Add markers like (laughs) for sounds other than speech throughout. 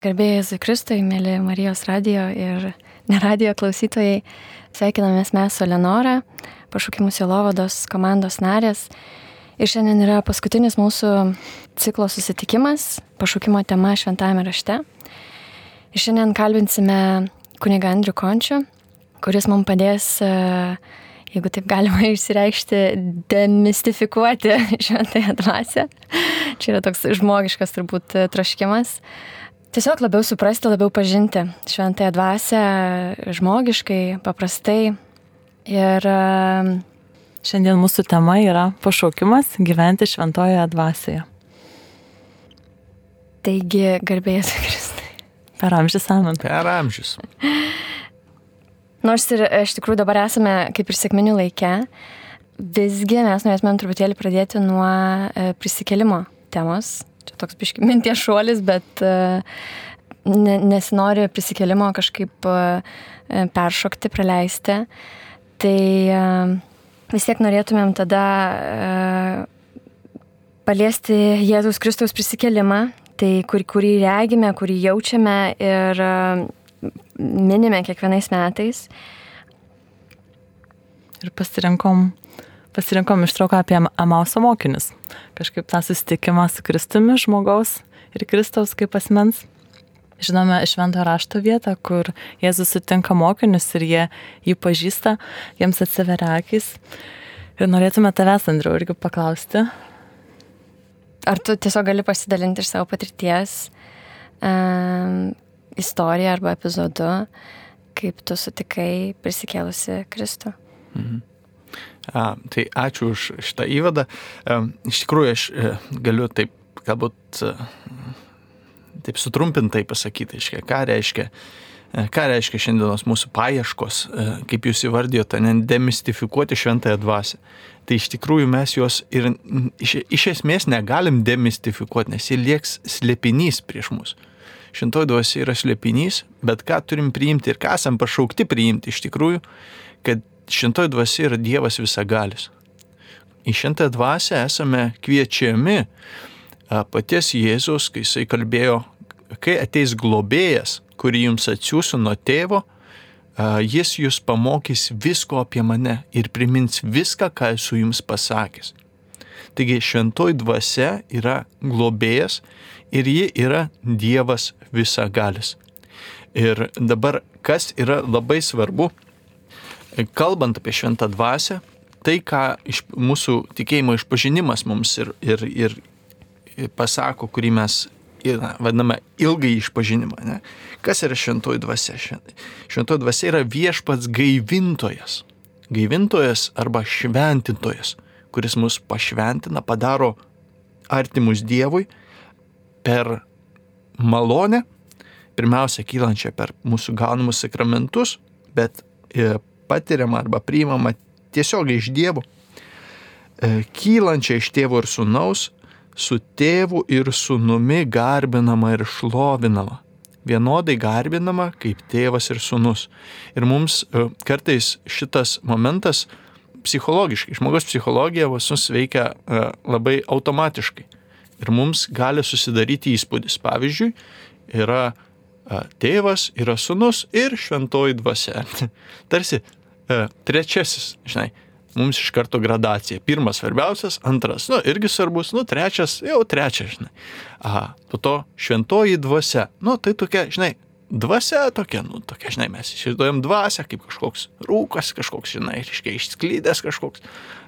Garbėjai Jėzui Kristui, mėly Marijos radio ir neradijo klausytojai, sveikinamės mes su Lenora, pašūkimų Silovados komandos narės. Ir šiandien yra paskutinis mūsų ciklo susitikimas, pašūkimo tema šventame rašte. Ir šiandien kalbinsime kunigą Andrių Končių, kuris mums padės, jeigu taip galima (laughs) išsireikšti, demistifikuoti (laughs) šventąją dvasę. Čia yra toks žmogiškas turbūt troškimas. Tiesiog labiau suprasti, labiau pažinti šventąją dvasę žmogiškai, paprastai. Ir šiandien mūsų tema yra pašaukimas gyventi šventojoje dvasioje. Taigi, garbėjas (laughs) Kristai. Per amžius amen. Per amžius. (laughs) Nors ir iš tikrųjų dabar esame kaip ir sėkminių laike, visgi mes norėtumėm truputėlį pradėti nuo prisikelimo temos, čia toks biški minties šuolis, bet e, ne, nesinori prisikelimo kažkaip e, peršokti, praleisti. Tai e, vis tiek norėtumėm tada paliesti Jėzus Kristaus prisikelimą, tai kur, kurį regime, kurį jaučiame ir minime kiekvienais metais. Ir pasirinkom pasirinkom ištrauką apie Amauso mokinius. Kažkaip tą susitikimą su Kristumi žmogaus ir Kristaus kaip asmens. Žinome švento rašto vietą, kur Jėzus sutinka mokinius ir jie jį pažįsta, jiems atsiveria akis. Ir norėtume tavęs, Andriu, irgi paklausti. Ar tu tiesiog gali pasidalinti iš savo patirties um, istoriją arba epizodu, kaip tu sutikai prisikėlusi Kristų? Mhm. A, tai ačiū už šitą įvadą. E, iš tikrųjų, aš e, galiu taip, galbūt, e, taip sutrumpintai pasakyti, iškia, ką reiškia. Ką reiškia šiandienos mūsų paieškos, kaip jūs įvardijote, demistifikuoti šventąją dvasę. Tai iš tikrųjų mes juos ir iš, iš esmės negalim demistifikuoti, nes jie lieks slėpinys prieš mus. Šventoji dvasia yra slėpinys, bet ką turim priimti ir ką esam pašaukti priimti iš tikrųjų, kad šventoji dvasia yra Dievas visagalis. Į šventą dvasę esame kviečiami paties Jėzus, kai jisai kalbėjo, kai ateis globėjas, kurį jums atsiųsiu nuo tėvo, jis jūs pamokys visko apie mane ir primins viską, ką esu jums pasakęs. Taigi šventoji dvasia yra globėjas ir ji yra Dievas visagalis. Ir dabar kas yra labai svarbu, kalbant apie šventą dvasę, tai, ką iš mūsų tikėjimo išpažinimas mums ir, ir, ir pasako, kurį mes na, vadiname ilgai išpažinimą. Ne? Kas yra šventoji dvasia? Šventoji dvasia yra viešpats gaivintojas. Gaivintojas arba šventintojas, kuris mus pašventina, padaro artimus Dievui per malonę, pirmiausia, kylančią per mūsų gaunamus sakramentus, bet e, patiriama arba priimama tiesiogiai iš Dievo, e, kylančia iš tėvo ir sunaus, su tėvu ir sunumi garbinama ir šlovinama. Vienodai garbinama kaip tėvas ir sunus. Ir mums e, kartais šitas momentas psichologiškai, žmogaus psichologija visus veikia e, labai automatiškai. Ir mums gali susidaryti įspūdis. Pavyzdžiui, yra tėvas, yra sunus ir šventoji dvasia. (laughs) Tarsi trečiasis, žinai, mums iš karto gradacija. Pirmas svarbiausias, antras, nu, irgi svarbus, nu, trečias, jau trečias, žinai. A, po to šventoji dvasia. Nu, tai tokia, žinai, dvasia tokia, nu, tokia, žinai, mes įsivaizduojam dvasę kaip kažkoks rūkas, kažkoks, žinai, reiškia, išsklydęs kažkoks.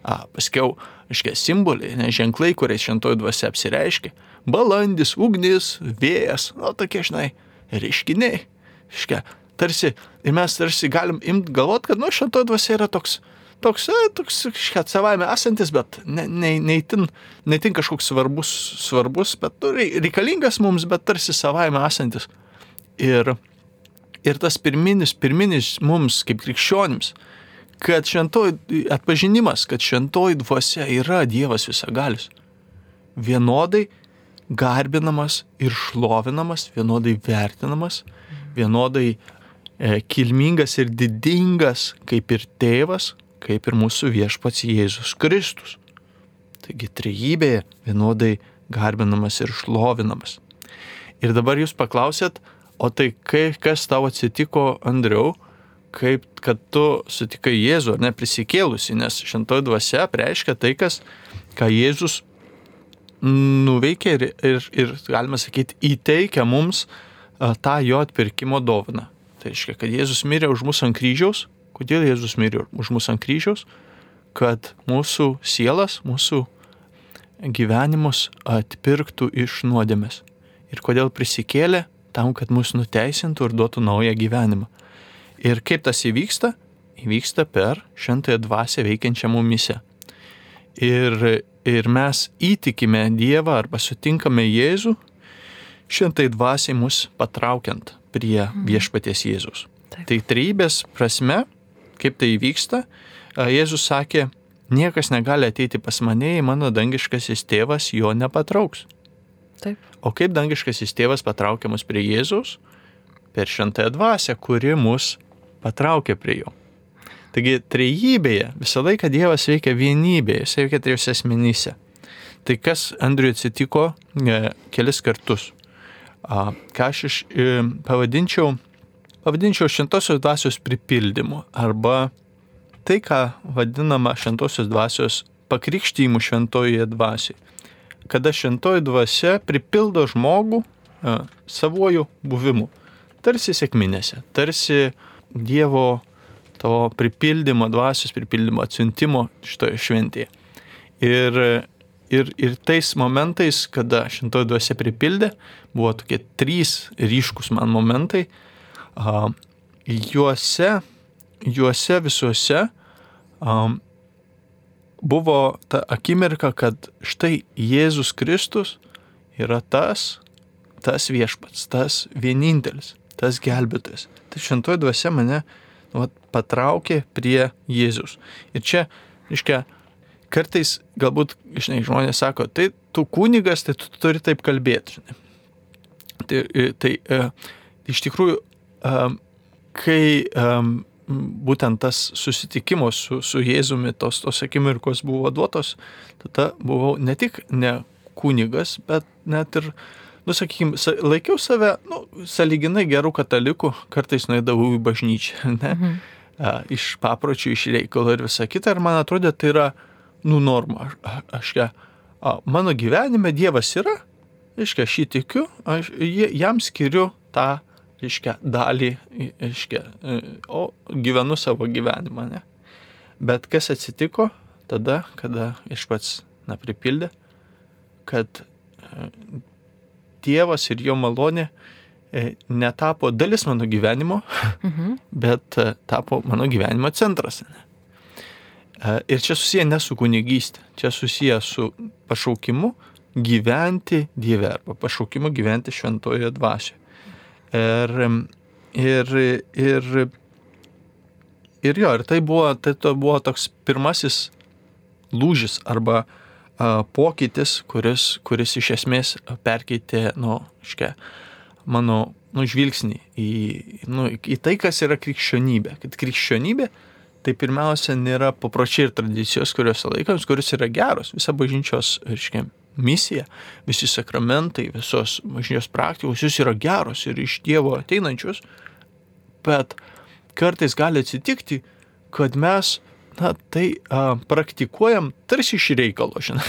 A, paskiau, reiškia, simboliai, ne, ženklai, kuriais šventoji dvasia apsireiškia. Balandis, ugnis, vėjas, nu, tokie, žinai, reiškiniai. Reiškia, tarsi, ir mes tarsi galim imti galvoti, kad, nu, šventoji dvasia yra toks, toks, e, toks, kažkiek savaime esantis, bet ne, ne, neįtin, neįtin kažkoks svarbus, svarbus, bet nu, reikalingas mums, bet tarsi savaime esantis. Ir, ir tas pirminis, pirminis mums kaip krikščionims, kad šventoji atpažinimas, kad šventoji dvasia yra Dievas visagalis. Vienodai garbinamas ir šlovinamas, vienodai vertinamas, vienodai kilmingas ir didingas kaip ir tėvas, kaip ir mūsų viešpats Jėzus Kristus. Taigi trejybėje vienodai garbinamas ir šlovinamas. Ir dabar jūs paklausėt, o tai kai, kas tau atsitiko, Andriau, kaip kad tu sutikai Jėzų, ar ne prisikėlusi, nes šventoji dvasia reiškia tai, kas, ką Jėzus nuveikė ir, ir, ir galima sakyti, įteikia mums tą jo atpirkimo dovaną. Tai reiškia, kad Jėzus mirė už mus ant kryžiaus. Kodėl Jėzus mirė už mus ant kryžiaus? Kad mūsų sielas, mūsų gyvenimus atpirktų iš nuodėmės. Ir kodėl prisikėlė? Tam, kad mus nuteisintų ir duotų naują gyvenimą. Ir kaip tas įvyksta? Įvyksta per šventąją dvasę veikiančią mumise. Ir, ir mes įtikime Dievą arba sutinkame Jėzų, šventai dvasiai mus patraukiant prie viešpaties Jėzus. Taip. Tai trybės prasme, kaip tai įvyksta, a, Jėzus sakė, niekas negali ateiti pas mane, jei mano dangiškasis tėvas jo nepatrauks. Taip. O kaip dangiškasis tėvas patraukia mus prie Jėzaus? Per šventąją dvasę, kuri mus patraukia prie jo. Taigi trejybėje visą laiką Dievas veikia vienybėje, jis veikia trijose asmenyse. Tai kas Andriui atsitiko e, kelis kartus? Ką aš iš, e, pavadinčiau, pavadinčiau šventosios dvasios pripildymu arba tai, ką vadinama šventosios dvasios pakrikštymu šventojoje dvasioje. Kada šventoji dvasia pripildo žmogų a, savojų buvimu. Tarsi sėkminėse, tarsi Dievo to pripildymo, dvasios pripildymo, atsiuntimo šitoje šventėje. Ir, ir, ir tais momentais, kada šventoji dvasia pripildė, buvo tokie trys ryškus man momentai. A, juose, juose visuose a, buvo ta akimirka, kad štai Jėzus Kristus yra tas, tas viešpats, tas vienintelis, tas gelbėtojas. Tai šventoji dvasia mane nu, patraukė prie Jėzus. Ir čia, reiškia, kartais galbūt, žinai, žmonės sako, tai tu kunigas, tai tu turi taip kalbėti. Žinai. Tai, tai e, iš tikrųjų, e, kai e, būtent tas susitikimas su, su Jėzumi, tos, tos akimirkos buvo duotos, tada buvau ne tik ne kunigas, bet net ir nu, sakykime, laikiau save, nu, saliginai gerų katalikų, kartais nuėdavau į bažnyčią, ne? Mhm. Iš papročių, iš reikalo ir visa kita. Ir man atrodė, tai yra, nu, norma. Aš, aš, a, mano gyvenime Dievas yra, reiškia, aš jį tikiu, aš jam skiriu tą, reiškia, dalį, reiškia, e, o gyvenu savo gyvenimą, ne? Bet kas atsitiko tada, kada iš pats, na, pripildė, kad e, Dievas ir jo malonė e, netapo dalis mano gyvenimo, mhm. bet tapo mano gyvenimo centras. E, ir čia susiję ne su kunigystė, čia susiję su pašaukimu gyventi Dieve arba pašaukimu gyventi šventoje dvasioje. Ir, ir, ir, ir jo, ir tai buvo, tai to buvo toks pirmasis lūžis arba uh, pokytis, kuris, kuris iš esmės perkeitė, nu, iškia, mano nu, žvilgsnį į, nu, į tai, kas yra krikščionybė. Kad krikščionybė tai pirmiausia nėra papročiai ir tradicijos, kurios laikams, kuris yra geros. Visa bažnyčios, reiškia, misija, visi sakramentai, visos bažnyčios praktikos, jūs yra geros ir iš Dievo ateinančius, bet kartais gali atsitikti, kad mes na, tai a, praktikuojam tarsi iš reikalo, žinai.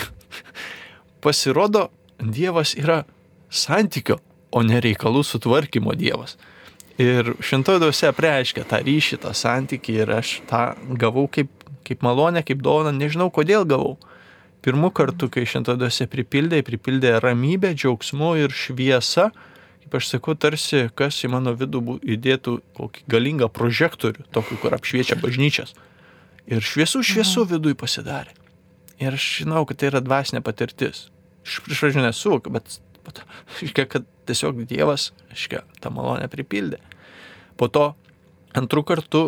(laughs) Pasirodo, Dievas yra santykio, o ne reikalų sutvarkymo Dievas. Ir šventoji dvasia preiškia tą ryšį, tą santykį ir aš tą gavau kaip, kaip malonę, kaip dovaną, nežinau kodėl gavau. Pirmų kartų, kai šventoji dvasia pripildė, pripildė ramybę, džiaugsmu ir šviesą, kaip aš sakau, tarsi kas į mano vidų įdėtų kokį galingą prožektorių, tokį, kur apšviečia bažnyčias. Ir šviesų šviesų viduje pasidarė. Ir aš žinau, kad tai yra dvasinė patirtis. Iš pradžių nesuvokiu, bet, bet (laughs) iškia, kad tiesiog Dievas, iškia, tą malonę pripildė. Po to antrų kartų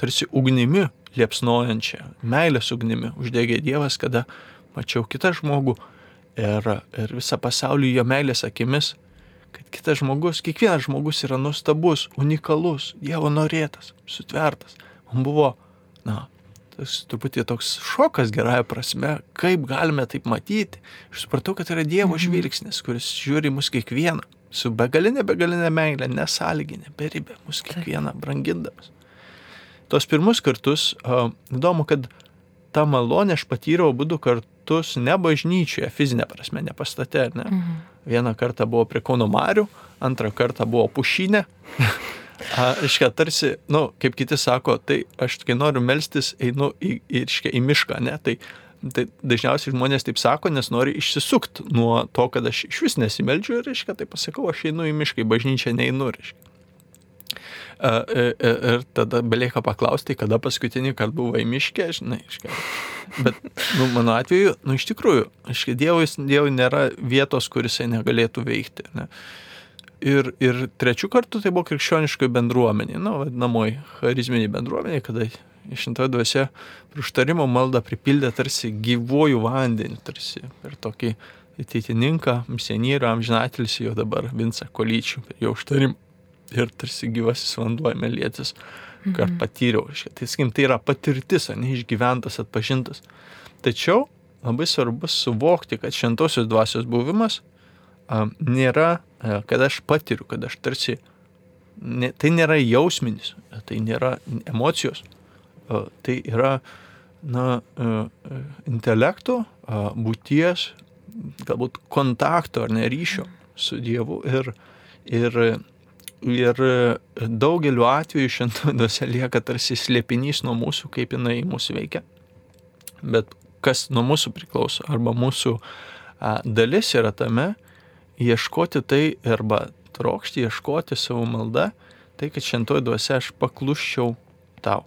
tarsi ugnimi liepsnojančią, meilės ugnimi uždegė Dievas, kada mačiau kitą žmogų ir, ir visą pasaulį jo meilės akimis, kad kitas žmogus, kiekvienas žmogus yra nuostabus, unikalus, Dievo norėtas, sutvertas. Man buvo, na, tas truputį toks šokas gerąją prasme, kaip galime taip matyti. Aš supratau, kad yra Dievo mhm. žvilgsnis, kuris žiūri mus kiekvieną, su begalinė, begalinė meilė, nesąlyginė, beribė, mus kiekvieną brangindamas. Tos pirmus kartus, įdomu, kad tą malonę aš patyriau būdu kartus ne bažnyčioje, fizinė prasme, ne pastate, ne. Mhm. Vieną kartą buvo prie Kauno Marių, antrą kartą buvo pušinė. Iškia, tarsi, nu, kaip kiti sako, tai aš kai noriu melstis, einu į, į, iškia, į mišką, ne, tai Tai dažniausiai žmonės taip sako, nes nori išsisukti nuo to, kad aš iš vis nesimeldžiu ir, reiškia, tai pasakau, aš einu į mišką, į bažnyčią neinu, reiškia. Ir tada belieka paklausti, kada paskutinį kartą buvo į miškę, žinai, iškia. Bet, nu, mano atveju, nu, iš tikrųjų, iškia, Dievui, Dievui nėra vietos, kuris jisai negalėtų veikti. Ne? Ir, ir trečių kartų tai buvo krikščioniškoji bendruomenė, nu, vadinamoji charizminė bendruomenė, kada Šventoji dvasia prieštarimo maldą pripildė tarsi gyvojų vandenį, tarsi per tokį ateitininką, misionierių, amžinatelis jo dabar Vinca Kolyčių, jo užtarimą. Ir tarsi gyvasis vanduo melėtis, kad mhm. patyriau. Tai, sakykim, tai yra patirtis, neišgyventas, atpažintas. Tačiau labai svarbu suvokti, kad šventosios dvasios buvimas nėra, a, kad aš patiriu, kad aš tarsi, ne, tai nėra jausminis, tai nėra emocijos, tai yra na, intelekto, būties, galbūt kontakto ar neryšio su Dievu ir, ir, ir daugeliu atveju šventųjose lieka tarsi slėpinys nuo mūsų, kaip jinai mūsų veikia. Bet kas nuo mūsų priklauso, arba mūsų a, dalis yra tame, ieškoti tai arba trokšti, ieškoti savo maldą, tai kad šventoji dvasia aš pakluščiau tau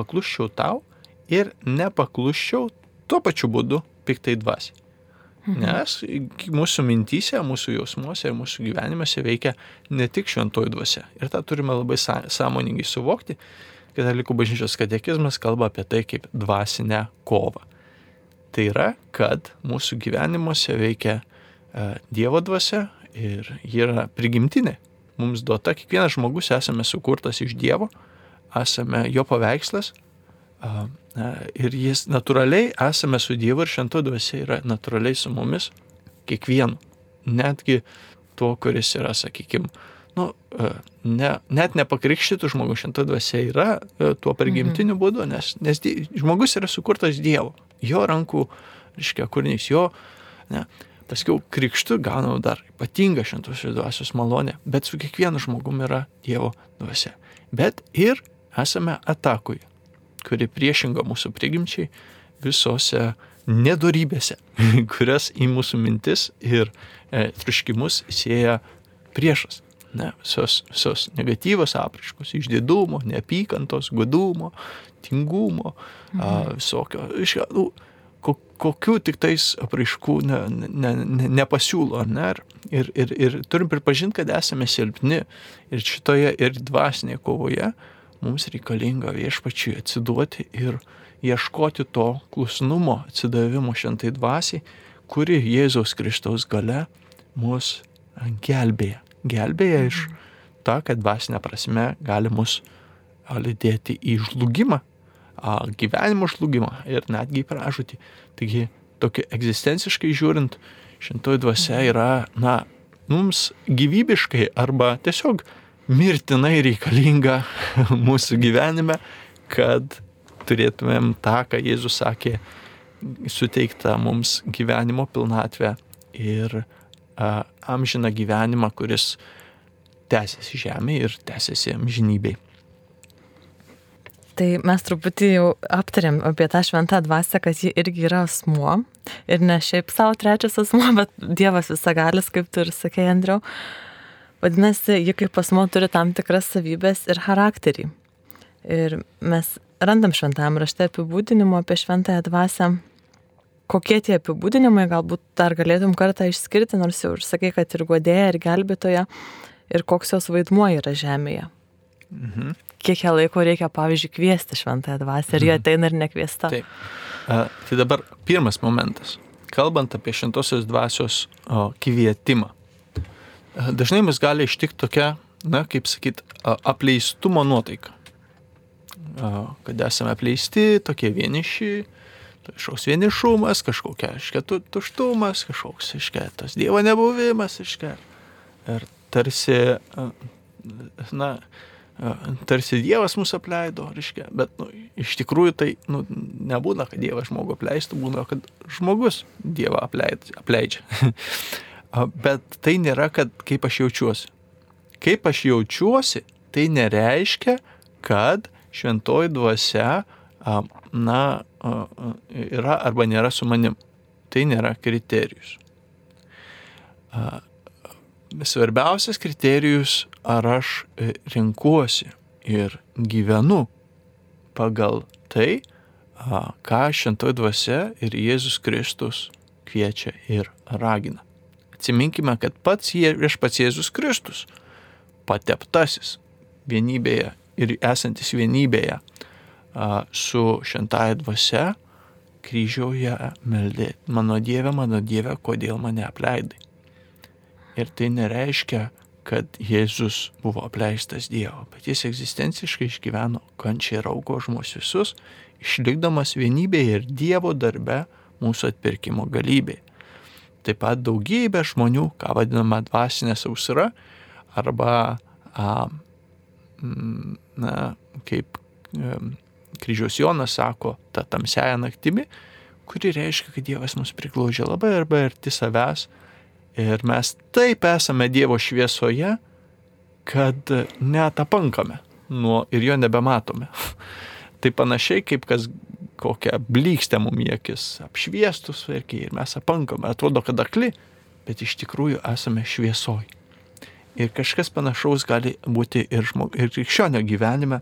pakluščiau tau ir nepakluščiau tuo pačiu būdu piktai dvasiai. Mhm. Nes mūsų mintysė, mūsų jausmuose ir mūsų gyvenimuose veikia ne tik šventoji dvasia. Ir tą turime labai sąmoningai suvokti. Katalikų bažnyčios katekizmas kalba apie tai kaip dvasinę kovą. Tai yra, kad mūsų gyvenimuose veikia Dievo dvasia ir ji yra prigimtinė. Mums duota, kiekvienas žmogus esame sukurtas iš Dievo, esame jo paveikslas ir jis natūraliai esame su Dievu ir šventu dvasia yra natūraliai su mumis, kiekvienu. Netgi tuo, kuris yra, sakykime, nu, ne, net nepakrikštytų žmogų šventą dvasia yra tuo prigimtiniu mhm. būdu, nes, nes die, žmogus yra sukurtas Dievo, jo rankų, reiškia, kūrinys, jo, ne. Paskiau krikštų gaunau dar ypatingą šventosios dvasios malonę, bet su kiekvienu žmogumi yra Dievo dvasia. Bet ir esame atakoje, kuri priešinga mūsų prigimčiai visose nedorybėse, (laughs) kurias į mūsų mintis ir e, triškimus sieja priešas. Ne, visos, visos negatyvos apraiškos, išdidumo, neapykantos, gudumo, tingumo, mhm. a, visokio, iš, nu, kokių tik tais apraiškų ne, ne, ne, nepasiūlo, ne? Ir, ir, ir turim pripažinti, kad esame silpni ir šitoje ir dvasinėje kovoje mums reikalinga viešpačiui atsiduoti ir ieškoti to klusnumo, atsidavimo šventai dvasiai, kuri Jėzaus Kristaus gale mus gelbėja. Gelbėja iš to, kad dvasinė prasme gali mus lydėti į žlugimą, gyvenimo žlugimą ir netgi į pražūtį. Taigi, tokia egzistenciškai žiūrint, šintoji dvasia yra, na, mums gyvybiškai arba tiesiog mirtinai reikalinga (laughs) mūsų gyvenime, kad turėtumėm tą, ką Jėzus sakė, suteiktą mums gyvenimo pilnatvę ir a, amžiną gyvenimą, kuris tęsiasi žemėje ir tęsiasi amžinybei. Tai mes truputį jau aptarėm apie tą šventą dvasę, kad ji irgi yra asmuo. Ir ne šiaip savo trečias asmuo, (laughs) bet Dievas visagalis, kaip tu ir sakei, Andriau. Vadinasi, ji kaip asmo turi tam tikras savybės ir charakterį. Ir mes randam šventame rašte apibūdinimo apie šventąją dvasę. Kokie tie apibūdinimai, galbūt dar galėtum kartą išskirti, nors jau ir sakai, kad ir godėja, ir gelbėtoja, ir koks jos vaidmuo yra žemėje. Mhm. Kiek ją laiko reikia, pavyzdžiui, kviesti šventąją dvasę, ir mhm. jie ateina ir nekviesta. Taip. Uh, tai dabar pirmas momentas. Kalbant apie šventosios dvasios o, kvietimą dažnai mus gali ištikti tokia, na, kaip sakyt, apleistumo nuotaika. Kad esame apleisti, tokie vieniši, kažkoks vienišumas, kažkokia, aiškia, tuštumas, kažkoks, aiškia, tas Dievo nebuvimas, aiškia. ir tarsi, na, tarsi Dievas mus apleido, reiškia, bet nu, iš tikrųjų tai nu, nebūna, kad Dievas žmogų apleistų, būna, kad žmogus Dievą apleid, apleidžia. (laughs) bet tai nėra, kad kaip aš jaučiuosi. Kaip aš jaučiuosi, tai nereiškia, kad šventoji dvasia, na, yra arba nėra su manim. Tai nėra kriterijus. Svarbiausias kriterijus, ar aš e, renkuosi ir gyvenu pagal tai, ką šventoji dvasia ir Jėzus Kristus kviečia ir ragina. Atsiminkime, kad pats viešpats Jėzus Kristus, pateptasis vienybėje ir esantis vienybėje su šventąją dvasia, kryžiauje meldė, mano Dieve, mano Dieve, kodėl mane apleidai. Ir tai nereiškia, kad Jėzus buvo apleistas Dievo, bet jis egzistenciškai išgyveno kančią ir augo už mus visus, išlikdamas vienybėje ir Dievo darbe mūsų atpirkimo galybėje. Taip pat daugybė žmonių, ką vadinama dvasinė sausra, arba, a, na, kaip kryžiaus Jonas sako, ta tamsiaja naktimi, kuri reiškia, kad Dievas mus priglaužia labai arba arti savęs ir mes taip esame Dievo šviesoje, kad netapankame nuo ir jo nebematome. (laughs) tai panašiai kaip kas kokią blykstę mum į akis apšviestus verkiai ir mes apankame, atrodo, kad akli, bet iš tikrųjų esame šviesoj. Ir kažkas panašaus gali būti ir, žmog, ir krikščionio gyvenime,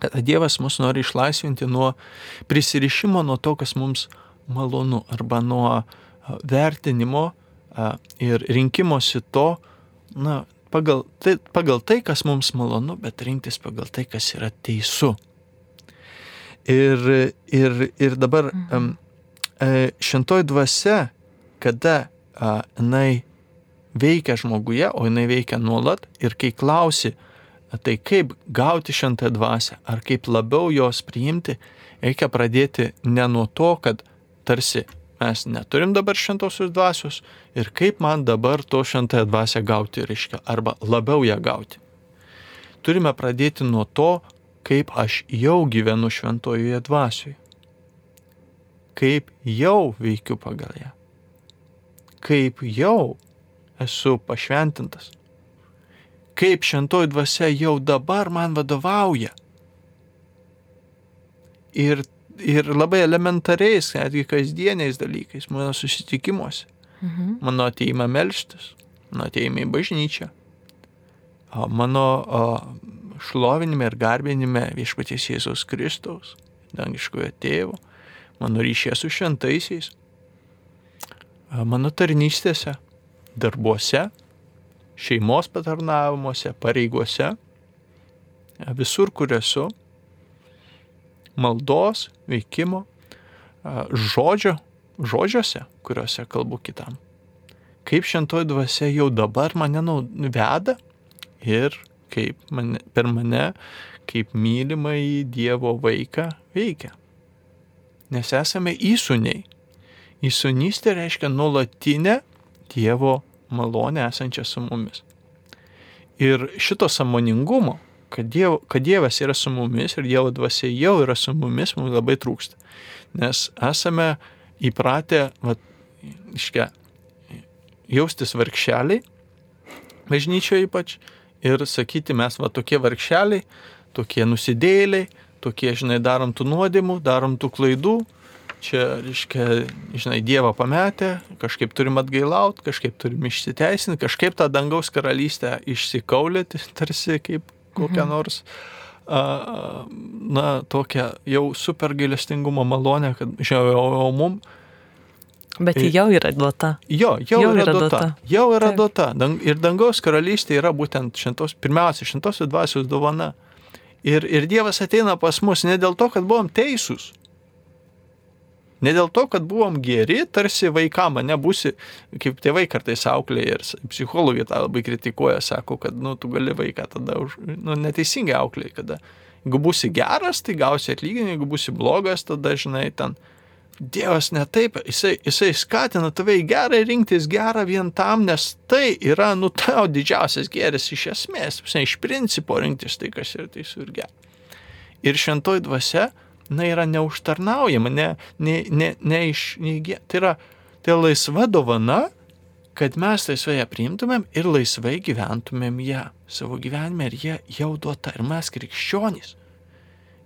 kad Dievas mus nori išlaisvinti nuo prisirišimo, nuo to, kas mums malonu, arba nuo vertinimo ir rinkimosi to, na, pagal tai, pagal tai, kas mums malonu, bet rinktis pagal tai, kas yra teisų. Ir, ir, ir dabar mhm. šventoji dvasia, kada jinai veikia žmoguje, o jinai veikia nuolat ir kai klausi, Tai kaip gauti šventą dvasę, ar kaip labiau jos priimti, reikia pradėti ne nuo to, kad tarsi mes neturim dabar šventosios dvasios ir kaip man dabar to šventąją dvasę gauti, reiškia, arba labiau ją gauti. Turime pradėti nuo to, kaip aš jau gyvenu šventojoje dvasioje. Kaip jau veikiu pagal ją. Kaip jau esu pašventintas kaip šentoji dvasia jau dabar man vadovauja. Ir, ir labai elementariais, netgi kasdieniais dalykais, mano susitikimuose, mhm. mano ateimą melštis, mano ateimą į bažnyčią, mano šlovinime ir garbinime viešpaties Jėzaus Kristaus, dangiškojo tėvo, mano ryšė su šventaisiais, mano tarnystėse, darbuose, šeimos patarnavimuose, pareigose, visur, kur esu, maldos, veikimo, žodžio, žodžiuose, kuriuose kalbu kitam. Kaip šentoji dvasia jau dabar mane veda ir kaip mane, per mane, kaip mylimą į Dievo vaiką veikia. Nes esame įsūniai. Įsūnystė reiškia nuolatinę Dievo malonę esančią su mumis. Ir šito samoningumo, kad, diev, kad Dievas yra su mumis ir Dievo dvasia jau yra su mumis, mums labai trūksta. Nes esame įpratę, va, iškia, jaustis vargšeliai, bažnyčioje ypač, ir sakyti, mes va tokie vargšeliai, tokie nusidėliai, tokie, žinai, darom tų nuodėmų, darom tų klaidų, čia, reiškia, žinai, Dievą pametę, kažkaip turim atgailauti, kažkaip turim išsiteisinti, kažkaip tą dangaus karalystę išsikaulėti, tarsi kaip kokią mhm. nors, a, na, tokią jau super gailestingumo malonę, kad, o, o mum. Bet ji jau yra duota. Jo, jau, jau yra, yra duota. duota. Jau yra Taip. duota. Ir dangaus karalystė yra būtent šintos, pirmiausia, šintosios dvasios dovana. Ir, ir Dievas ateina pas mus ne dėl to, kad buvom teisūs, Ne dėl to, kad buvom geri, tarsi vaikam, nebūsi, kaip tėvai kartais auklėje ir psichologai tą labai kritikuoja, sako, kad, nu, tu gali vaiką tada, už, nu, neteisingai auklėje, kada, jeigu būsi geras, tai gausi atlyginimą, jeigu būsi blogas, tada, žinai, ten Dievas ne taip, jisai, jisai skatina tave į gerą rinktis gerą vien tam, nes tai yra, nu, tau didžiausias gėris iš esmės, iš principo rinktis tai, kas yra teisų ir gera. Ir šventoj dvasia, na, yra neužtarnaujama, ne, ne, ne, ne iš, ne, tai yra, tai laisva dovana, kad mes laisvai ją priimtumėm ir laisvai gyventumėm ją savo gyvenime ir jie jau duota. Ir mes krikščionys,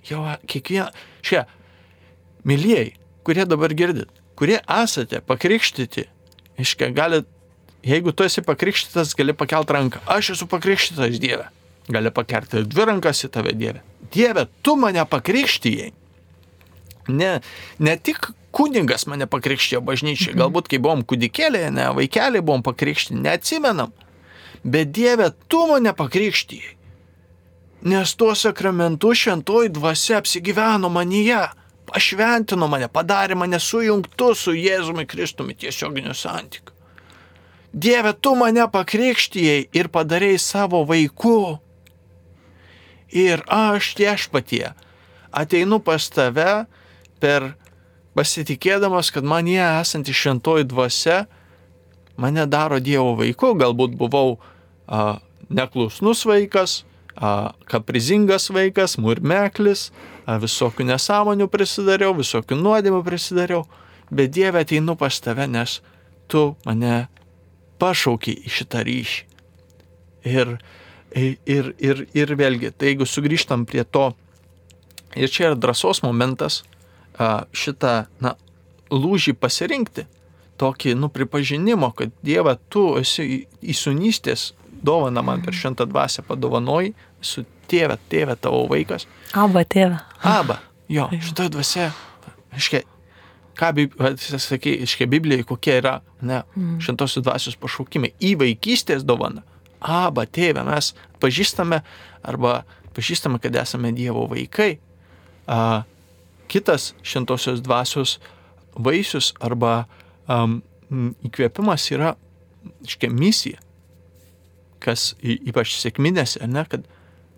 jau kiekvieną, šia, mylėjai, kurie dabar girdit, kurie esate pakrikštyti, iškia, galit, jeigu tu esi pakrikštytas, gali pakelti ranką. Aš esu pakrikštytas Dieve. Gali pakelti dvi rankas į tave Dieve. Dieve, tu mane pakrikštyjai. Ne, ne tik kuningas mane pakrikštijo bažnyčiai, mhm. galbūt kai buvom kudikėlėje, ne, vaikeliai buvom pakrikšti, neatsimenam. Bet Dieve, tu mane pakrikštijai. Nes tuo sakramentu šventoji dvasia apsigyveno manyje pašventino mane, padarė mane sujungtu su Jėzumi Kristumi tiesioginiu santykiu. Dieve, tu mane pakrikštijai ir padarėjai savo vaiku. Ir aš viešpatie ateinu pas tave per pasitikėdamas, kad man jie esanti šventoji dvasia mane daro Dievo vaiku, galbūt buvau a, neklusnus vaikas, a, kaprizingas vaikas, murmeklis, visokių nesąmonių prisidariau, visokių nuodėmų prisidariau, bet Dieve ateinu pas tave, nes tu mane pašaukiai į šitą ryšį. Ir, ir, ir, ir vėlgi, tai jeigu sugrįžtam prie to, ir čia yra drąsos momentas šitą na, lūžį pasirinkti, tokį nu, pripažinimo, kad Dieve, tu esi įsunystės dovana man per šventą dvasę padovanoji, su tėvė, tėvė tavo vaikas. Aba tėvė. Aba, jo, šitoje dvasia, aiškiai, ką, sakai, aiškiai, Biblijoje kokie yra, ne, mm. šventosios dvasios pašaukimai į vaikystės dovaną. Aba tėvė, mes pažįstame arba pažįstame, kad esame Dievo vaikai. A, kitas šventosios dvasios vaisius arba um, įkvėpimas yra, aiškiai, misija kas ypač sėkminėse, ne, kad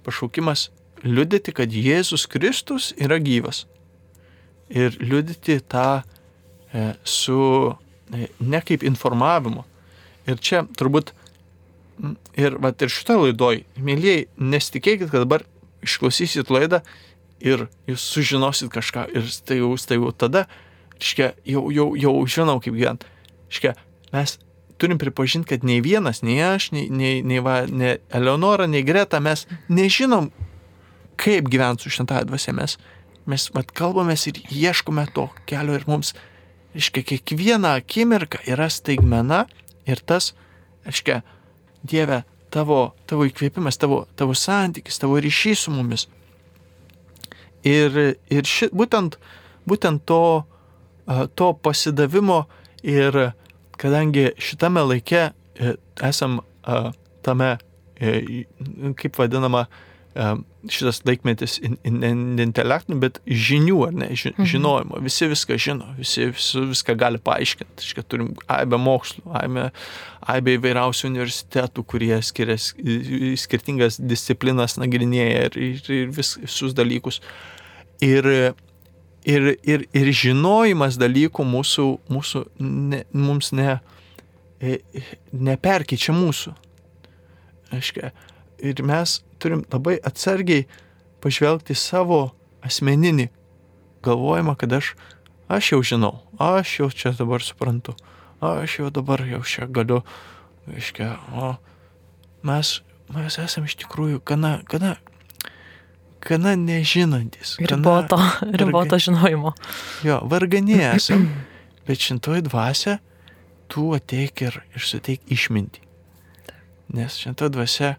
pašaukimas liudyti, kad Jėzus Kristus yra gyvas. Ir liudyti tą e, su e, ne kaip informavimu. Ir čia turbūt ir, va, ir šitą laidoj, mėlyjei, nesitikėkit, kad dabar išklausysit laidą ir jūs sužinosit kažką ir tai jau, tai jau tada, iškia, jau, jau, jau žinau kaip gyventi. Iškia, mes turim pripažinti, kad nei vienas, nei aš, nei, nei, nei, va, nei Eleonora, nei Greta, mes nežinom, kaip gyventi su šventąją dvasia. Mes, mes vat, kalbamės ir ieškome to kelio ir mums, reiškia, kiekviena akimirka yra staigmena ir tas, reiškia, Dieve, tavo, tavo įkvėpimas, tavo, tavo santykis, tavo ryšys su mumis. Ir, ir ši, būtent, būtent to, to pasidavimo ir kadangi šitame laike e, esam tame, e, kaip vadinama, šitas laikmetis intelektinių, bet žinių, ar ne, mhm. žinojimo. Visi viską žino, visi, visi viską gali paaiškinti. Iškai turim aibę mokslų, aibę, aibę įvairiausių universitetų, kurie skiria skirtingas disciplinas, nagrinėja ir, ir, ir vis, visus dalykus. Ir ir, ir, ir žinojimas dalykų mūsų, mūsų ne, mums ne, e, neperkyčia mūsų. Aiškia, ir mes turim labai atsargiai pažvelgti savo asmeninį galvojimą, kad aš, aš jau žinau, aš jau čia dabar suprantu, aš jau dabar jau čia galiu, aiškia, o mes, mes esame iš tikrųjų gana, gana gana nežinantis. Riboto, riboto žinojimo. Jo, varganiai esame. Bet šintoji dvasia, tu ateik ir, ir suteik išmintį. Nes šintoji dvasia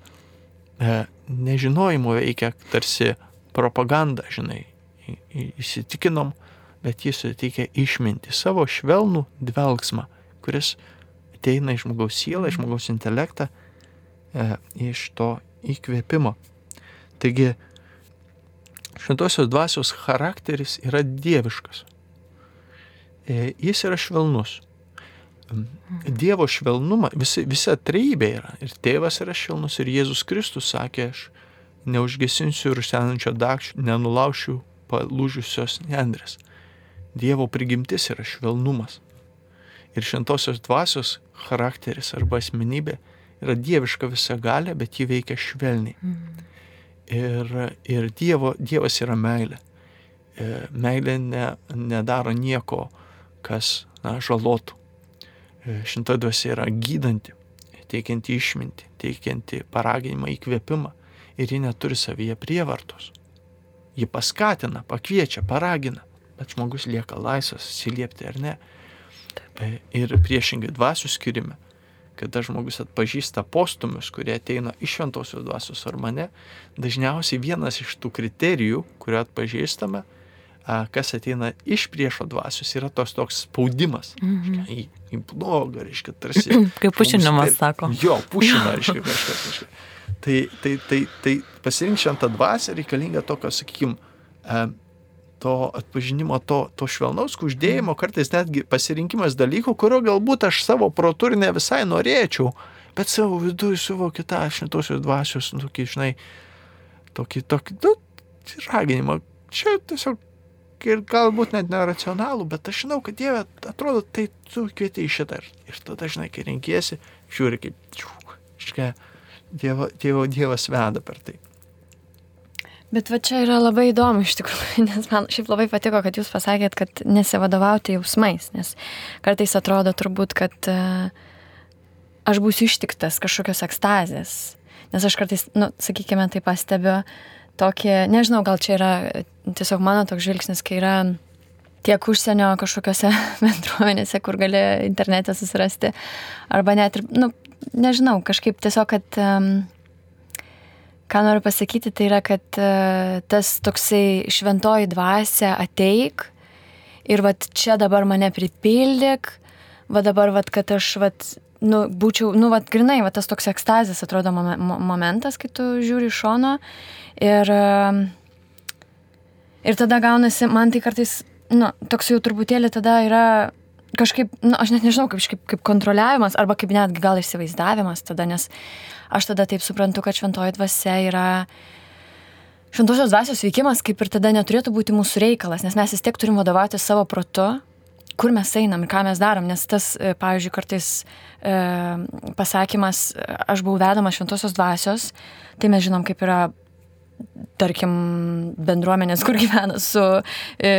e, nežinojimo veikia tarsi propaganda, žinai. Įsitikinom, bet jis suteikia išmintį, savo švelnų dvelgsmą, kuris ateina iš žmogaus sielą, iš žmogaus intelektą, e, iš to įkvėpimo. Taigi, šventosios dvasios charakteris yra dieviškas. E, jis yra švelnus. Dievo švelnumą, visi, visa treibė yra. Ir tėvas yra švelnus, ir Jėzus Kristus sakė, aš neužgesinsiu ir senančio dakščių, nenulaušiu palūžusios nendrės. Dievo prigimtis yra švelnumas. Ir šventosios dvasios charakteris arba asmenybė yra dieviška visagalė, bet ji veikia švelniai. Mm. Ir, ir dievo, Dievas yra meilė. E, meilė ne, nedaro nieko, kas na, žalotų. E, šinta dvasia yra gydanti, teikianti išminti, teikianti paraginimą, įkvėpimą. Ir ji neturi savyje prievartos. Ji paskatina, pakviečia, paragina, bet žmogus lieka laisvas, atsiliepti ar ne. E, ir priešingai dvasių skirime kada žmogus atpažįsta postumius, kurie ateina iš šventosios dvasios ar mane, dažniausiai vienas iš tų kriterijų, kurio atpažįstame, kas ateina iš priešo dvasios, yra tos toks spaudimas. Mhm. Į, į blogą, reiškia, tarsi. (clears throat) Kaip pušinimas sako. Jo, pušina, reiškia kažkas. Reiškia. Tai, tai, tai, tai pasirinkti šventą dvasę reikalinga tokio, sakykime, to atpažinimo, to, to švelnaus uždėjimo, kartais netgi pasirinkimas dalykų, kurio galbūt aš savo protu ir ne visai norėčiau, bet savo viduje suvokiu tą šventosios dvasios, nu, tokį, žinai, tokį, tokį, nu, raginimą. Čia tiesiog ir galbūt net neracionalų, bet aš žinau, kad Dieve, atrodo, tai tu kvieti į šitą. Ir tada, žinai, kai renkiesi, žiūri kaip, iškia, dievo, dievo, Dievas veda per tai. Bet va čia yra labai įdomu iš tikrųjų, (laughs) nes man šiaip labai patiko, kad jūs pasakėt, kad nesivadovauti jausmais, nes kartais atrodo turbūt, kad uh, aš būsiu ištiktas kažkokios ekstazės, nes aš kartais, nu, sakykime, tai pastebiu tokį, nežinau, gal čia yra tiesiog mano toks žvilgsnis, kai yra tiek užsienio kažkokiose (laughs) bendruomenėse, kur gali internete susirasti, arba net ir, nu, nežinau, kažkaip tiesiog, kad um, ką noriu pasakyti, tai yra, kad uh, tas toksai šventoji dvasia ateik ir vat čia dabar mane pripildyk, va dabar, vat, kad aš, vat, nu, būčiau, nu, vat, grinai, va tas toks ekstazės atrodo momentas, kai tu žiūri iš šono. Ir, uh, ir tada gaunasi, man tai kartais, nu, toks jau truputėlį tada yra kažkaip, nu, aš net nežinau, kaip, kaip, kaip kontroliavimas, arba kaip netgi gal įsivaizdavimas tada, nes aš tada taip suprantu, kad šventoji dvasia yra šventosios dvasios veikimas, kaip ir tada neturėtų būti mūsų reikalas, nes mes vis tiek turim vadovauti savo protu, kur mes einam ir ką mes darom, nes tas, e, pavyzdžiui, kartais e, pasakymas, aš buvau vedamas šventosios dvasios, tai mes žinom, kaip yra tarkim, bendruomenės, kur gyvena su e,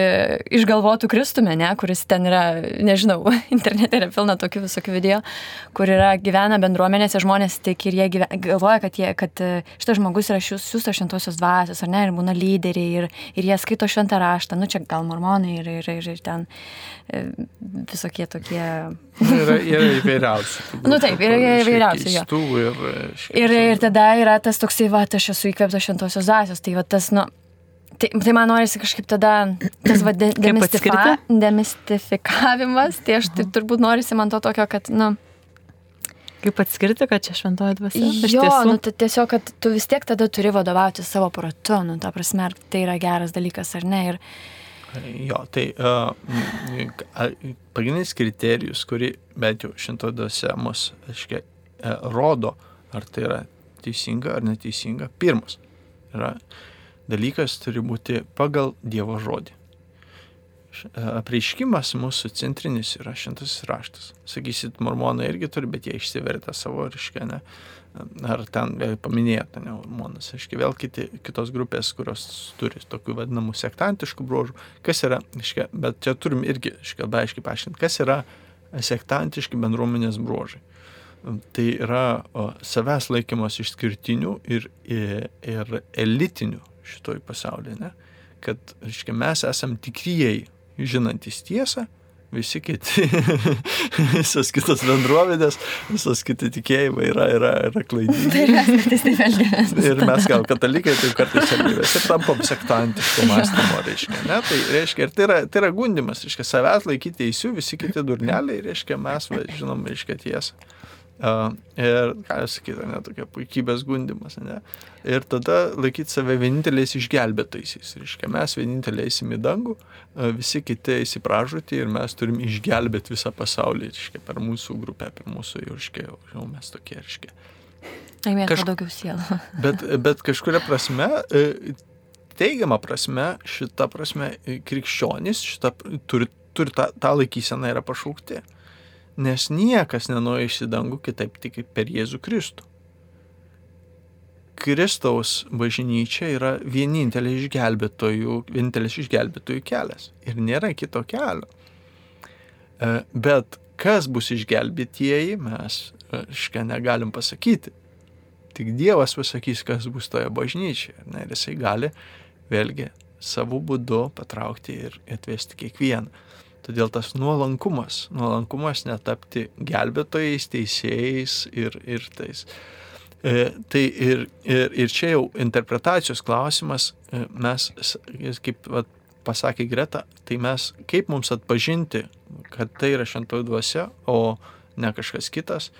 išgalvotų Kristumi, ne, kuris ten yra, nežinau, (laughs) internete yra pilna tokių visokių video, kur yra gyvena bendruomenėse žmonės tik ir jie gyvena, galvoja, kad, jie, kad e, šitas žmogus yra siūstas šventosios dvasios, ar ne, ir būna lyderiai, ir, ir jie skaito šventą raštą, nu čia gal mormonai ir, ir, ir, ir ten e, visokie tokie. yra, yra įvairiausių. (laughs) Nu, taip, yra įvairiausių. Ir, ir, ir tada yra tas toksai, va, aš esu įkvėptas šventosios dvasios. Tai va tas, nu, tai, tai man norisi kažkaip tada, tas va, de, demistifika, demistifikavimas, tai aš tai turbūt norisi man to tokio, kad, nu, Kaip atskirti, kad čia šventoji dvasia? Jo, nu, tai tiesiog, kad tu vis tiek tada turi vadovauti savo protu, nu, ta prasme, ar tai yra geras dalykas ar ne. Ir... Jo, tai uh, pagrindinis kriterijus, kurį bent jau šventoji dvasia mus, aiškiai, rodo, ar tai yra teisinga ar neteisinga, pirmas yra dalykas turi būti pagal Dievo žodį. E, apreiškimas mūsų centrinis yra šimtasis raštas. Sakysit, mormonai irgi turi, bet jie išsivertę savo reiškia, ne? Ar ten paminėjote, ne, mormonas, reiškia, vėl kiti, kitos grupės, kurios turi tokių vadinamų sektantiškų bruožų. Kas yra, reiškia, bet čia turim irgi, reiškia, labai aiškiai paaiškinti, kas yra sektantiški bendruomenės bruožai tai yra savęs laikymas išskirtinių ir, ir, ir elitinių šitoj pasaulyje. Ne? Kad, reiškia, mes esam tikrieji, žinantis tiesą, visi kiti, (laughs) visos kitos bendruomenės, visos kiti tikėjimai yra, yra, yra klaidingi. Tai ir mes gal katalikai taip kartais elgiamės ir tampam sektantiško mąstymo, reiškia. Ne? Tai reiškia, ir tai yra, tai yra gundimas, reiškia, savęs laikyti teisių, visi kiti durneliai, reiškia, mes va, žinom, reiškia tiesą. Uh, ir, ką jūs sakyti, ne, tokia puikybės gundimas, ne. Ir tada laikyti save vieninteliais išgelbėtaisiais. Reiškia, mes vieninteliai eisim į dangų, uh, visi kiti įsipražuti ir mes turim išgelbėti visą pasaulį, reiškia, per mūsų grupę, per mūsų, reiškia, jau mes tokie, reiškia. Laimėtų Kaž... daugiau sielų. (laughs) bet, bet kažkuria prasme, uh, teigiama prasme, šita prasme, krikščionys šita, turi, turi tą, tą laikyseną yra pašaukti. Nes niekas nenuoja į dangų kitaip tik per Jėzų Kristų. Kristaus bažnyčia yra vienintelė išgelbėtojų, vienintelis išgelbėtojų kelias. Ir nėra kito kelio. E, bet kas bus išgelbėtieji, mes, aiškiai, negalim pasakyti. Tik Dievas pasakys, kas bus toje bažnyčioje. Ne, ir jisai gali vėlgi savo būdu patraukti ir atvesti kiekvieną. Todėl tas nuolankumas, nuolankumas netapti gelbėtojais, teisėjais ir, ir tais. E, tai ir, ir, ir čia jau interpretacijos klausimas, e, mes, kaip vat, pasakė Greta, tai mes kaip mums atpažinti, kad tai yra šventoji dvasia, o ne kažkas kitas,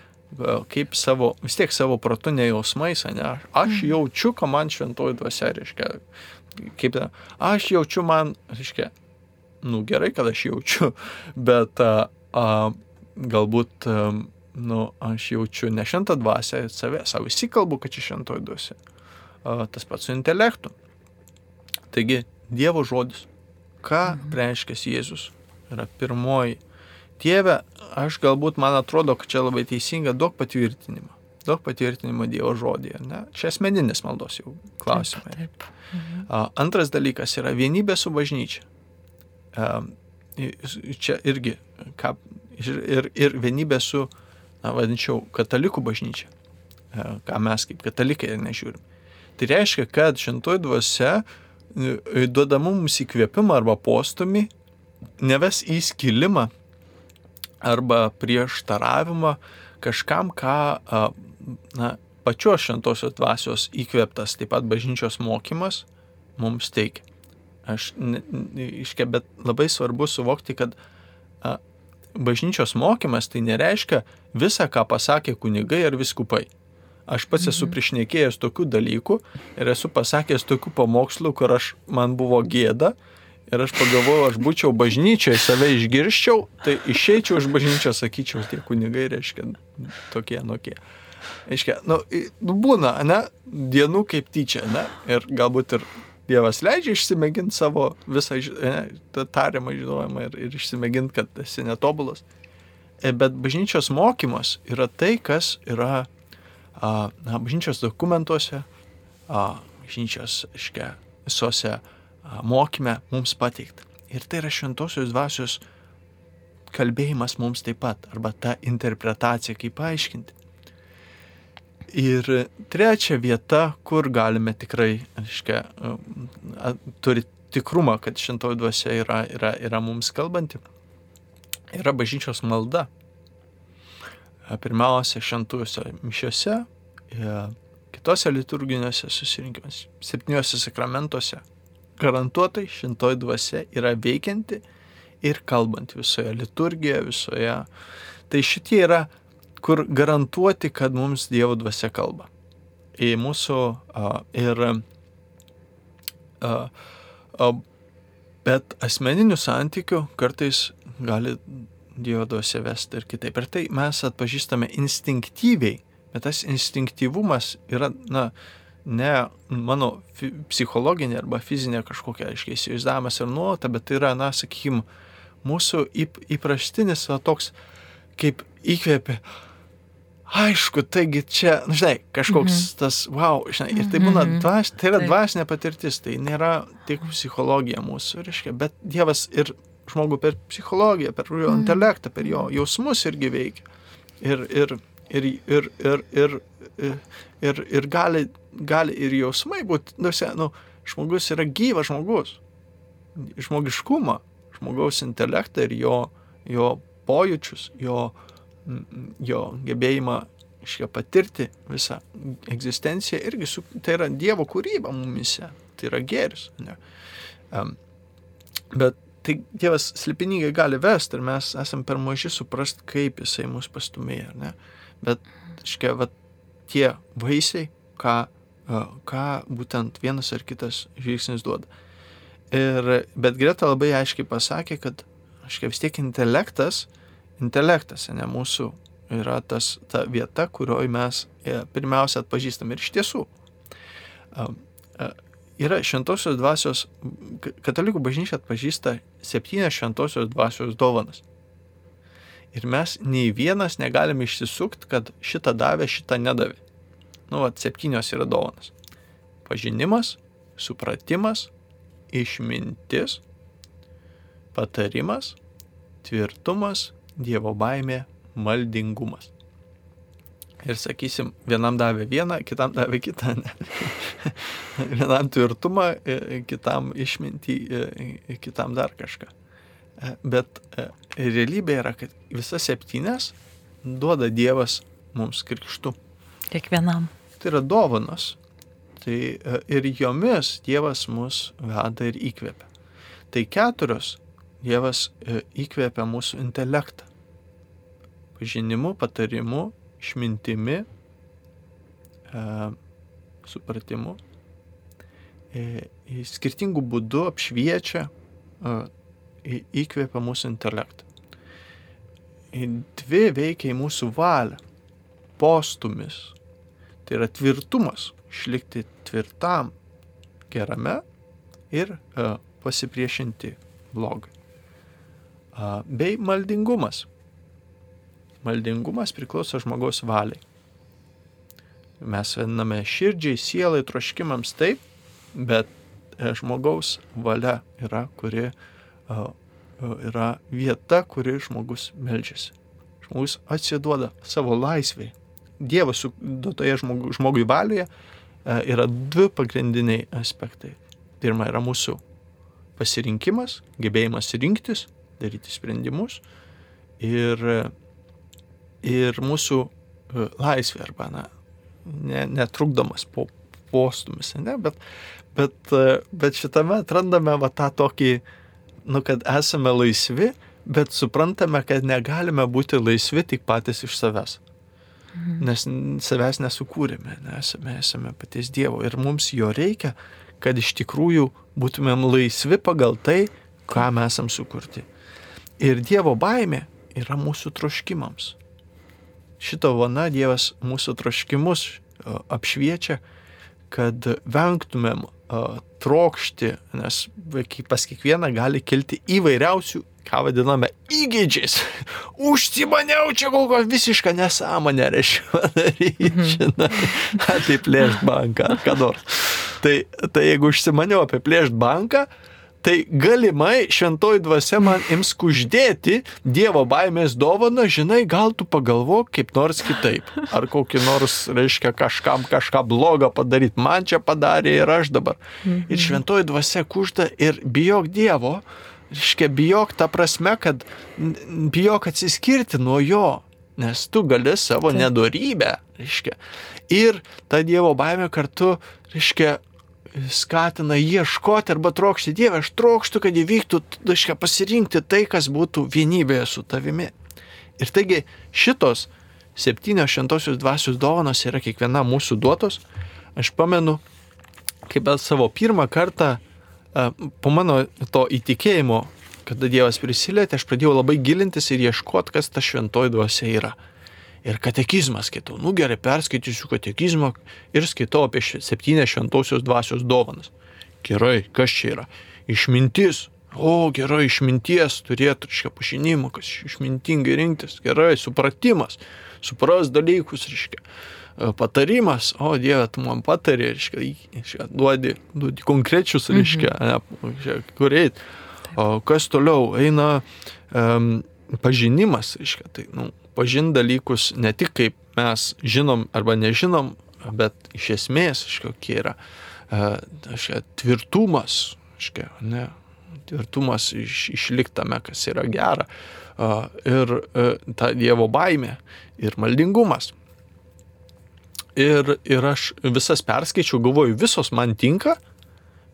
kaip savo, vis tiek savo protu nejausmais, ne, aš mhm. jaučiu, kad man šventoji dvasia, reiškia, kaip, aš jaučiu man, reiškia, nu gerai, kad aš jaučiu, (laughs) bet a, a, galbūt, a, nu, aš jaučiu ne šventą dvasę save, savo įsikalbu, kad čia šventoji dvasia. A, tas pats su intelektu. Taigi, Dievo žodis. Ką mhm. reiškia Jėzus? Yra pirmoji. Dieve, aš galbūt man atrodo, kad čia labai teisinga, daug patvirtinimo. Daug patvirtinimo Dievo žodėje. Ne? Čia asmeninis maldos jau klausimai. Taip, taip. Mhm. Antras dalykas yra vienybė su bažnyčia čia irgi, ką, ir, ir vienybė su, na, vadinčiau, katalikų bažnyčia, ką mes kaip katalikai nežiūrim. Tai reiškia, kad šintoji dvasia duoda mums įkvėpimą arba postumį, neves į skilimą arba prieštaravimą kažkam, ką na, pačios šventosios dvasios įkvėptas taip pat bažnyčios mokymas mums teikia. Aš, iškia, bet labai svarbu suvokti, kad a, bažnyčios mokymas tai nereiškia visą, ką pasakė kunigai ar viskupai. Aš pats esu mhm. priešnekėjęs tokių dalykų ir esu pasakęs tokių pamokslų, kur aš, man buvo gėda ir aš pagalvojau, aš būčiau bažnyčioje, save išgirščiau, tai išeičiau iš bažnyčios, sakyčiau, tie kunigai reiškia tokie, nokie. Reiškia, nu, nu, būna, ne, dienų kaip tyčia, ne, ir galbūt ir Dievas leidžia išsimėginti savo visą ne, tariamą žinojimą ir, ir išsimėginti, kad esi netobulas. E, bet bažnyčios mokymas yra tai, kas yra a, na, bažnyčios dokumentuose, a, bažnyčios, iškia, visose a, mokyme mums pateikta. Ir tai yra šventosios dvasios kalbėjimas mums taip pat, arba ta interpretacija, kaip paaiškinti. Ir trečia vieta, kur galime tikrai, aiškia, turi tikrumą, kad šintoji dvasia yra, yra, yra mums kalbanti, yra bažnyčios malda. Pirmiausia, šventųjose mišiuose, kitose liturginiuose susirinkimuose, septyniuose sakramentuose. Garantuotai šintoji dvasia yra veikianti ir kalbanti visoje liturgijoje, visoje. Tai šitie yra kur garantuoti, kad mums Dievo dvasia kalba. Į mūsų uh, ir uh, uh, bet asmeninių santykių kartais gali Dievo dvasia vesti ir kitaip. Ir tai mes atpažįstame instinktyviai, bet tas instinktyvumas yra, na, ne mano psichologinė arba fizinė kažkokia, aiškiai, įsivaizdavimas ir nuota, bet tai yra, na, sakykime, mūsų įp, įprastinis va, toks, kaip įkvėpė, aišku, taigi čia, nu, žinai, kažkoks mm -hmm. tas, wow, žinai, ir tai būna, mhm. dvas, tai yra dvasinė patirtis, tai nėra tik psichologija mūsų, reiškia, bet Dievas ir žmogų per psichologiją, per jo mm -hmm. intelektą, per jo jausmus irgi veikia. Ir, ir, ir, ir, ir, ir, ir, ir, ir gali, gali ir jausmai būti, nu, nu, žmogus yra gyvas žmogus, žmogiškumą, žmogaus intelektą ir jo, jo pojūčius, jo, jo gebėjimą iškia patirti visą egzistenciją irgi su, tai yra Dievo kūryba mumise, tai yra gėris. Ne? Um, bet tai Dievas slėpiningai gali vesti ir mes esame per maži suprast, kaip Jisai mus pastumėja. Ne? Bet, iškia, va, tie vaisiai, ką, ką būtent vienas ar kitas žvilgsnis duoda. Ir, bet Greta labai aiškiai pasakė, kad, aiškiai, vis tiek intelektas, uh, intelektas, ne mūsų yra tas, ta vieta, kurioje mes e, pirmiausia atpažįstame. Ir iš tiesų yra šventosios dvasios, katalikų bažnyčia atpažįsta septynias šventosios dvasios dovanas. Ir mes nei vienas negalime išsisukti, kad šitą davė, šitą nedavė. Nu, va, septynios yra dovanas. Pažinimas, supratimas, išmintis, patarimas, tvirtumas, Dievo baimė, maldingumas. Ir sakysim, vienam davė vieną, kitam davė kitą. (laughs) vienam tvirtumą, e, kitam išmintį, e, kitam dar kažką. E, bet realybė yra, kad visas septynes duoda Dievas mums krikštu. Kiekvienam. Tai yra dovanos. Tai ir jomis Dievas mus veda ir įkvepia. Tai keturios Dievas įkvepia mūsų intelektą. Pažinimu, patarimu, išmintimi, e, supratimu, e, skirtingų būdų apšviečia, e, įkvėpia mūsų intelektą. Dvi veikia į mūsų valią. Postumis. Tai yra tvirtumas, išlikti tvirtam gerame ir pasipriešinti blogai. Bei maldingumas. Maldingumas priklauso žmogaus valiai. Mes vadiname širdžiai, sielai, troškimams taip, bet e, žmogaus valia yra, kuri yra vieta, kuri žmogus melžiasi. Žmogus atsiduoda savo laisvėje. Dievas duotoje žmogui, žmogui valioje yra du pagrindiniai aspektai. Pirma yra mūsų pasirinkimas, gebėjimas rinktis, daryti sprendimus ir ir mūsų e, laisvė arba na, ne, netrukdomas po, postumis, ne, bet, bet, e, bet šitame atrandame va tą tokį, nu, kad esame laisvi, bet suprantame, kad negalime būti laisvi tik patys iš savęs. Mhm. Nes savęs nesukūrėme, nesame esame paties Dievo ir mums jo reikia, kad iš tikrųjų būtumėm laisvi pagal tai, ką mes esam sukurti. Ir Dievo baimė yra mūsų troškimams šito vana Dievas mūsų troškimus apšviečia, kad vengtumėm trokšti, nes pas kiekvieną gali kilti įvairiausių, ką vadiname, įgėdžiais. (laughs) Užsimaniau čia kol kas visišką nesąmonę, reiškia, daryti, mhm. (laughs) apiplėšti banką ką nors. Tai, tai jeigu užsimaniau apiplėšti banką, tai galimai šventoji dvasia man ims kuždėti Dievo baimės dovaną, žinai, gal tu pagalvok kaip nors kitaip. Ar kokį nors, reiškia, kažkam kažką blogą padaryti. Man čia padarė ir aš dabar. Ir mhm. šventoji dvasia kužda ir bijok Dievo. Reiškia, bijok tą prasme, kad bijok atsiskirti nuo jo, nes tu gali savo nedorybę, reiškia. Ir ta Dievo baimė kartu, reiškia, skatina ieškoti arba trokšti Dievą. Aš trokštų, kad įvyktų, aiškiai, pasirinkti tai, kas būtų vienybėje su tavimi. Ir taigi šitos septynios šventosios dvasios dovanos yra kiekviena mūsų duotos. Aš pamenu, kaip savo pirmą kartą po mano to įtikėjimo, kada Dievas prisilietė, aš pradėjau labai gilintis ir ieškoti, kas ta šventoji dvasia yra ir katekizmą skaitau. Nu gerai, perskaitysiu katekizmą ir skaitau apie septynę šventosios dvasios dovanas. Gerai, kas čia yra? Išmintis. O, gerai, išminties turėtų, reiškia, pažinimą, kas išmintingai rinktis. Gerai, supratimas. Supras dalykus, reiškia. E, patarimas, o Dieve, tu man patari, reiškia, duodi, duodi konkrečius, reiškia, mhm. ne, kur eit. O kas toliau eina um, pažinimas, reiškia, tai, nu, pažinti dalykus ne tik kaip mes žinom arba nežinom, bet iš esmės, kokie yra škia, e, tvirtumas, škia, ne, tvirtumas iš, išliktame, kas yra gera, ir e, ta Dievo baimė, ir maldingumas. Ir, ir aš visas perskaičiau, galvoju, visos man tinka,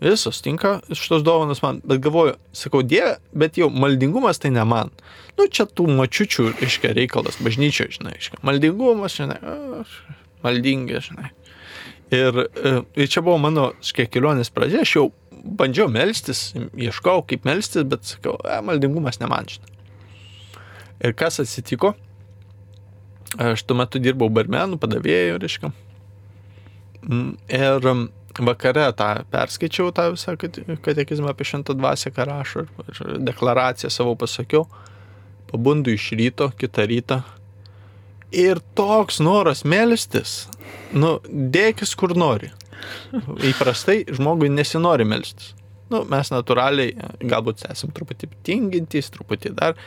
Visos tinka šitos dovanos man, bet galvoju, sakau, Dieve, bet jau maldingumas tai ne man. Nu, čia tų mačiučių, iškia, reikalas, bažnyčioje, žinai, iškia. Maldingumas, žinai, maldingi, žinai. Ir, e, ir čia buvo mano, iškia, kelionės pradžia, aš jau bandžiau melstis, ieškau, kaip melstis, bet sakau, e, maldingumas ne man, žinai. Ir kas atsitiko? Aš tuo metu dirbau barmenų, padavėjų, reiškia. Mm, ir vakare tą perskaičiau, tą visą katekizmą apie šventą dvasę, ką rašo, ir deklaraciją savo pasakiau, pabundu iš ryto, kitą rytą. Ir toks noras melstis, nu, dėkis kur nori. Įprastai žmogui nesinori melstis. Nu, mes natūraliai, galbūt esame truputį tingintys, truputį dar.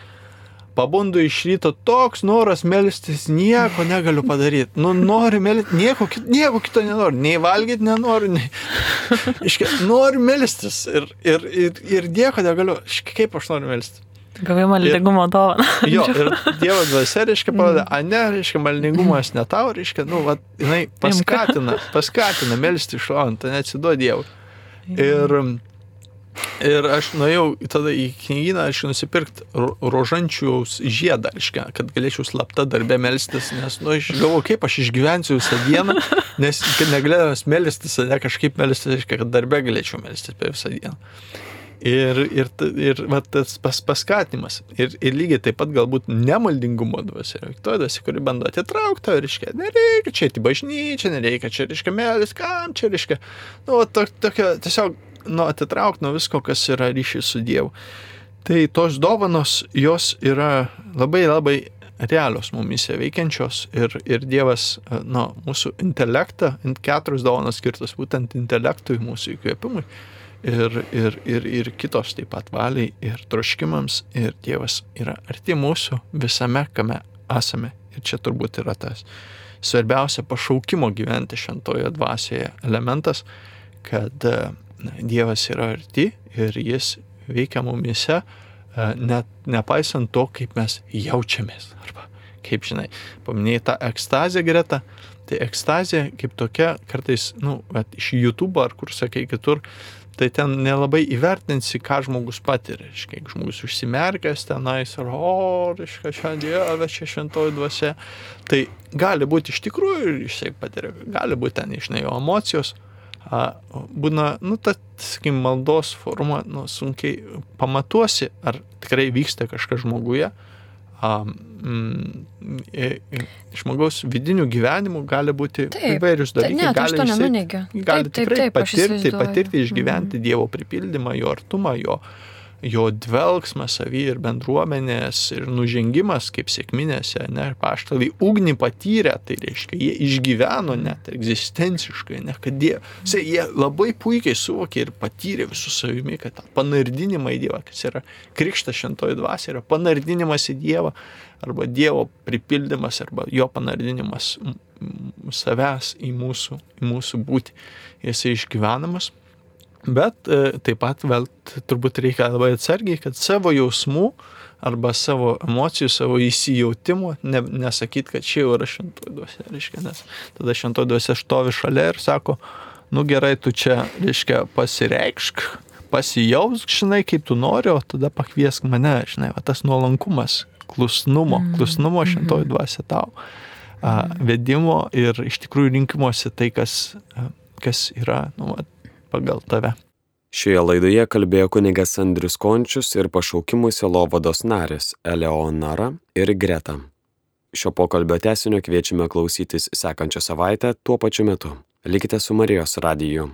Pabundu iš ryto toks noras melstis, nieko negaliu padaryti. Nu, noriu melstis, nieko, nieko kito nenoriu. Nei valgyti nenoriu, nei... (laughs) Iškia, noriu melstis ir, ir, ir, ir nieko negaliu. Iškia, kaip aš noriu melstis. Gavai maldingumo dovaną. Jo, ir (laughs) Dievo dvasia, reiškia, parodė, a ne, reiškia, maldingumas ne tau, reiškia, nu, va, jinai paskatina, paskatina melsti iš šonto, neatsiduo Dievui. Ir, ir aš nuėjau tada į knygyną, aš nusipirkti rožančiaus žiedą, reiškia, kad galėčiau slapta darbę melstis, nes, nu, aš galvoju, kaip aš išgyvensiu visą dieną, nes, negalėdamas melstis, ne kažkaip melstis, reiškia, kad darbę galėčiau melstis per visą dieną. Ir, ir, ir va, tas pas, paskatimas. Ir, ir lygiai taip pat galbūt nemaldingumo dvasia. To dvasia, kuri bando atitraukti, reiškia, nereikia čia į bažnyčią, nereikia čia, reiškia, melis, kam čia, reiškia, nu, to, tokio, tiesiog, nu, atitraukti nuo visko, kas yra ryšys su Dievu. Tai tos dovanos, jos yra labai labai realios mumise veikiančios ir, ir Dievas, nu, mūsų intelektą, keturios dovanos skirtos būtent intelektui, mūsų įkvėpimui ir, ir, ir, ir kitos taip pat valiai ir troškimams ir Dievas yra arti mūsų visame, kame esame. Ir čia turbūt yra tas svarbiausia pašaukimo gyventi šventoje dvasioje elementas, kad Dievas yra arti ir jis veikia mumise, net nepaisant to, kaip mes jaučiamės. Arba, kaip žinai, paminėjai tą ekstazę greta, tai ekstazė kaip tokia kartais, na, nu, iš YouTube ar kur sakai kitur, tai ten nelabai įvertinsi, ką žmogus patiria. Reiškia, jeigu žmogus užsimerkęs tenais ir, o, reiškia, šiandien, čia šventoji dvasia, tai gali būti iš tikrųjų jisai patiria, gali būti ten išnai jo emocijos. Būna, nu, ta, sakykim, maldos forma, nu, sunkiai pamatuosi, ar tikrai vyksta kažkas žmoguje, mm, žmogaus vidinių gyvenimų gali būti taip, įvairius dalykai. Ne, tai gali, jisai, gali taip, tikrai taip, taip, patirti, patirti, išgyventi mm. Dievo pripildymą, jo artumą, jo, jo dvelgsmas savy ir bendruomenės ir nužengimas kaip sėkminėse, ne, paštalai ugnį patyrė, tai reiškia, jie išgyveno net egzistenciškai, ne, kad jie, sai, jie labai puikiai suvokė ir patyrė visų savimi, kad tą panardinimą į Dievą, kas yra krikštas šentoji dvasia, yra panardinimas į Dievą, arba Dievo pripildymas, arba jo panardinimas savęs į mūsų, į mūsų būti. Jis išgyvenamas Bet e, taip pat vėl turbūt reikia labai atsargiai, kad savo jausmų arba savo emocijų, savo įsijautimų ne, nesakyt, kad čia jau yra šventoji duose, reiškia, nes tada šventoji duose štovi šalia ir sako, nu gerai, tu čia, reiškia, pasireikšk, pasijausk, žinai, kaip tu nori, o tada pakviesk mane, žinai, va, tas nuolankumas, klusnumo, mm. klusnumo šventoji mm-hmm. dvasia tau, a, vedimo ir iš tikrųjų rinkimuose tai, kas, kas yra, nu, va, pagal tave. Šioje laidoje kalbėjo kunigas Andrius Končius ir pašaukimų selovados narės Eleonara ir Greta. Šio pokalbio tesinio kviečiame klausytis sekančią savaitę tuo pačiu metu. Likite su Marijos radiju.